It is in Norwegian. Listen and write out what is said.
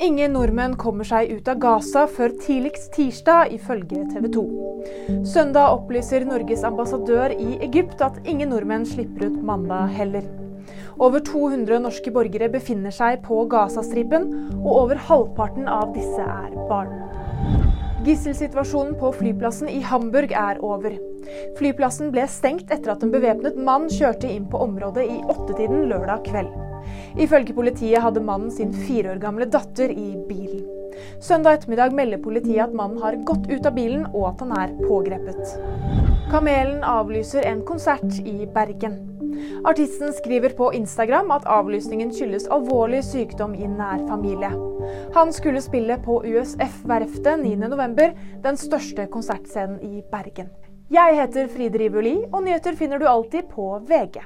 Ingen nordmenn kommer seg ut av Gaza før tidligst tirsdag, ifølge TV 2. Søndag opplyser Norges ambassadør i Egypt at ingen nordmenn slipper ut mandag heller. Over 200 norske borgere befinner seg på Gazastripen, og over halvparten av disse er barn. Gisselsituasjonen på flyplassen i Hamburg er over. Flyplassen ble stengt etter at en bevæpnet mann kjørte inn på området i åttetiden lørdag kveld. Ifølge politiet hadde mannen sin fire år gamle datter i bilen. Søndag ettermiddag melder politiet at mannen har gått ut av bilen og at han er pågrepet. Kamelen avlyser en konsert i Bergen. Artisten skriver på Instagram at avlysningen skyldes alvorlig sykdom i nær familie. Han skulle spille på USF Verftet 9.11, den største konsertscenen i Bergen. Jeg heter Fride Rivoli, og nyheter finner du alltid på VG.